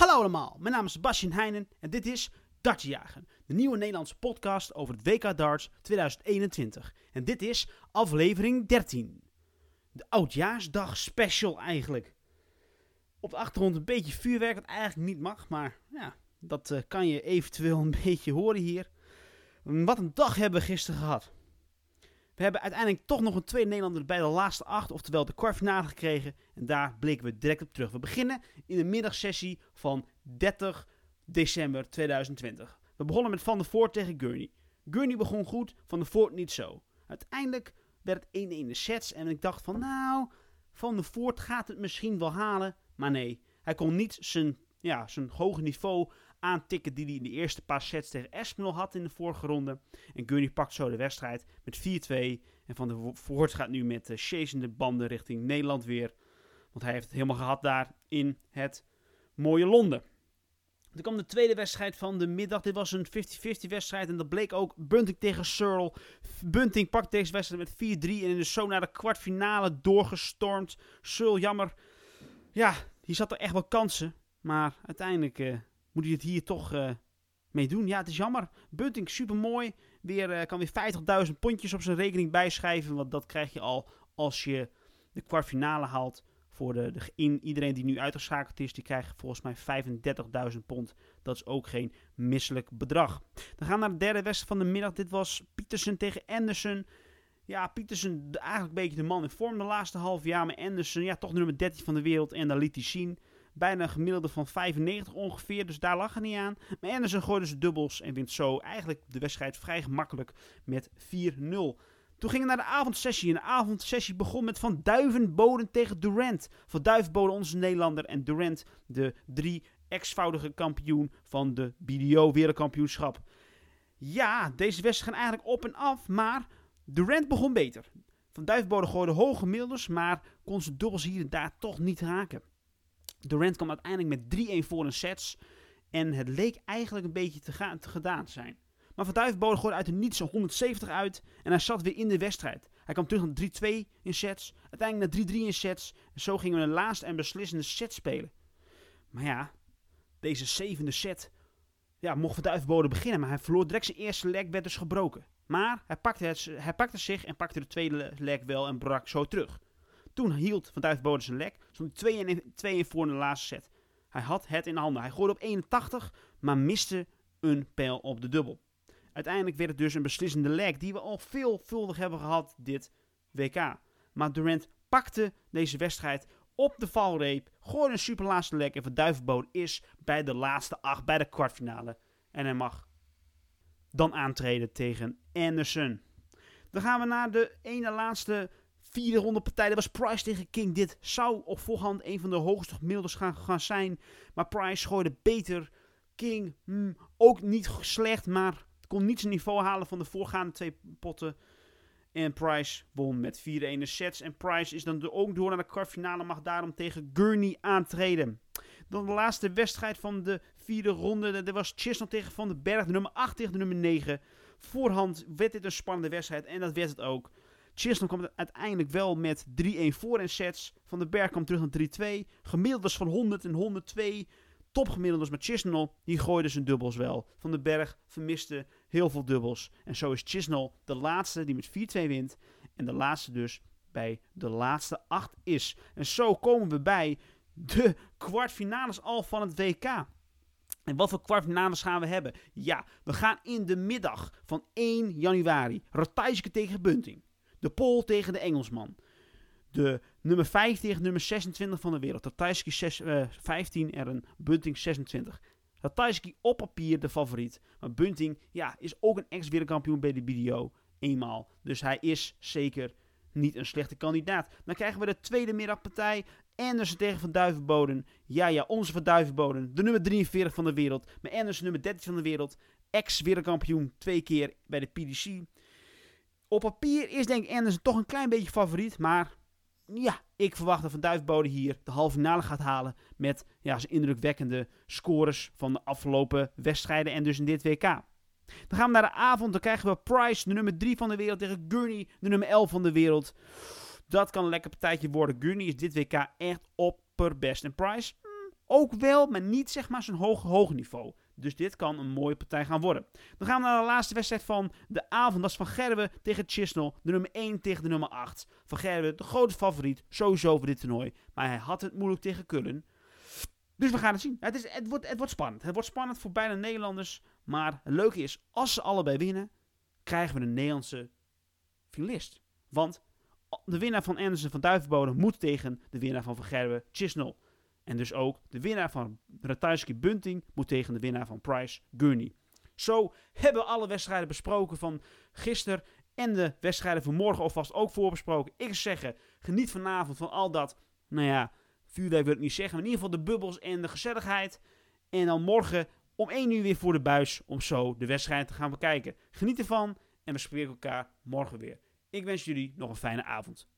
Hallo allemaal, mijn naam is Sebastian Heijnen en dit is Dartjagen, de nieuwe Nederlandse podcast over het WK Darts 2021. En dit is aflevering 13. De Oudjaarsdag special eigenlijk. Op de achtergrond een beetje vuurwerk, wat eigenlijk niet mag, maar ja, dat eh, kan je eventueel een beetje horen hier. Wat een dag hebben we gisteren gehad. We hebben uiteindelijk toch nog een tweede Nederlander bij de laatste acht, oftewel de kwartfinale gekregen. En daar blikken we direct op terug. We beginnen in de middagsessie van 30 december 2020. We begonnen met Van der Voort tegen Gurney. Gurney begon goed, Van der Voort niet zo. Uiteindelijk werd het 1-1 de sets en ik dacht van nou, Van der Voort gaat het misschien wel halen. Maar nee, hij kon niet zijn, ja, zijn hoge niveau aantikken die hij in de eerste paar sets tegen Espinol had in de vorige ronde. En Gurney pakt zo de wedstrijd met 4-2. En Van der Voort gaat nu met uh, de banden richting Nederland weer. Want hij heeft het helemaal gehad daar in het mooie Londen. Dan kwam de tweede wedstrijd van de middag. Dit was een 50-50 wedstrijd. En dat bleek ook Bunting tegen Searle. Bunting pakt deze wedstrijd met 4-3. En is zo naar de kwartfinale doorgestormd. Searle, jammer. Ja, hier zat er echt wel kansen. Maar uiteindelijk uh, moet hij het hier toch uh, mee doen. Ja, het is jammer. Bunting, super mooi. Weer, uh, kan weer 50.000 pondjes op zijn rekening bijschrijven. Want dat krijg je al als je de kwartfinale haalt. Voor de, de iedereen die nu uitgeschakeld is, die krijgt volgens mij 35.000 pond. Dat is ook geen misselijk bedrag. Dan gaan we naar de derde wedstrijd van de middag. Dit was Pietersen tegen Anderson. Ja, Pietersen eigenlijk een beetje de man in vorm de laatste half jaar. Maar Anderson, ja, toch nummer 13 van de wereld. En dat liet hij zien. Bijna een gemiddelde van 95 ongeveer, dus daar lag het niet aan. Maar Anderson gooide ze dubbels en wint zo eigenlijk de wedstrijd vrij gemakkelijk met 4-0. Toen gingen we naar de avondsessie. En de avondsessie begon met Van Duivenboden tegen Durant. Van Duivenboden, onze Nederlander. En Durant, de drie ex-voudige kampioen van de BDO Wereldkampioenschap. Ja, deze wedstrijd gaan eigenlijk op en af. Maar Durant begon beter. Van Duivenboden gooide hoge gemiddeldes. Maar kon ze dubbels hier en daar toch niet raken. Durant kwam uiteindelijk met 3-1 voor een sets. En het leek eigenlijk een beetje te, gaan, te gedaan te zijn. Maar Van Duivenbode gooide uit de niets 170 uit. En hij zat weer in de wedstrijd. Hij kwam terug naar 3-2 in sets. Uiteindelijk naar 3-3 in sets. En zo gingen we een laatste en beslissende set spelen. Maar ja, deze zevende set ja, mocht Van Duivenbode beginnen. Maar hij verloor direct zijn eerste leg, werd dus gebroken. Maar hij het, hij pakte zich en pakte de tweede leg wel en brak zo terug. Toen hield Van Duivenbode zijn leg. Stond hij 2-1 voor in de laatste set. Hij had het in handen. Hij gooide op 81, maar miste een pijl op de dubbel. Uiteindelijk werd het dus een beslissende leg die we al veelvuldig hebben gehad dit WK. Maar Durant pakte deze wedstrijd op de valreep, gooide een superlaatste leg en Van Duivenboot is bij de laatste acht, bij de kwartfinale. En hij mag dan aantreden tegen Anderson. Dan gaan we naar de ene laatste vierde ronde partij. Dat was Price tegen King. Dit zou op voorhand een van de hoogste gemiddeldes gaan, gaan zijn. Maar Price gooide beter. King hmm, ook niet slecht, maar kon niet zijn niveau halen van de voorgaande twee potten. En Price won met 4-1 sets. En Price is dan ook door naar de kwartfinale. Mag daarom tegen Gurney aantreden. Dan de laatste wedstrijd van de vierde ronde. Dat was Chisnell tegen Van den Berg. Nummer 8 tegen de nummer 9. Voorhand werd dit een spannende wedstrijd. En dat werd het ook. Chisnell kwam uiteindelijk wel met 3-1 voor in sets. Van den Berg kwam terug naar 3-2. Gemiddeld was van 100 en 102 topgemiddeldes met Chisnell, die gooide zijn dubbels wel. Van den Berg vermiste heel veel dubbels. En zo is Chisnell de laatste die met 4-2 wint. En de laatste dus bij de laatste 8 is. En zo komen we bij de kwartfinales al van het WK. En wat voor kwartfinales gaan we hebben? Ja, we gaan in de middag van 1 januari. Ratajski tegen Bunting. De Pool tegen de Engelsman. De nummer 5 tegen nummer 26 van de wereld. Ratajski 15 en een Bunting 26. Ratajski op papier de favoriet. Maar Bunting ja, is ook een ex-wereldkampioen bij de BDO. Eenmaal. Dus hij is zeker niet een slechte kandidaat. Dan krijgen we de tweede middagpartij. Anderson tegen Van Duivenboden. Ja, ja, onze Van Duivenboden. De nummer 43 van de wereld. Maar Anderson nummer 13 van de wereld. Ex-wereldkampioen twee keer bij de PDC. Op papier is denk ik Anderson toch een klein beetje favoriet. Maar ja, ik verwacht dat Van Duifbode hier de halve finale gaat halen. Met ja, zijn indrukwekkende scores van de afgelopen wedstrijden en dus in dit WK. Dan gaan we naar de avond. Dan krijgen we Price, de nummer 3 van de wereld, tegen Gurney, de nummer 11 van de wereld. Dat kan een lekker partijtje worden. Gurney is dit WK echt opperbest. En Price, hmm, ook wel, maar niet zeg maar zo'n hoog, hoog niveau. Dus dit kan een mooie partij gaan worden. Dan gaan we naar de laatste wedstrijd van de avond. Dat is Van Gerwen tegen Chisnell. De nummer 1 tegen de nummer 8. Van Gerwen, de grote favoriet, sowieso voor dit toernooi. Maar hij had het moeilijk tegen Kullen. Dus we gaan het zien. Het, is, het, wordt, het wordt spannend. Het wordt spannend voor beide Nederlanders. Maar het leuke is, als ze allebei winnen, krijgen we een Nederlandse finalist. Want de winnaar van Anderson van Duivenbode moet tegen de winnaar van Van Gerwen Chisnell. En dus ook de winnaar van Ratajski Bunting moet tegen de winnaar van Price Gurney. Zo hebben we alle wedstrijden besproken van gisteren en de wedstrijden van morgen alvast ook voorbesproken. Ik zeg geniet vanavond van al dat, nou ja, vuurwerk wil ik niet zeggen, maar in ieder geval de bubbels en de gezelligheid. En dan morgen om 1 uur weer voor de buis om zo de wedstrijd te gaan bekijken. Geniet ervan en we spreken elkaar morgen weer. Ik wens jullie nog een fijne avond.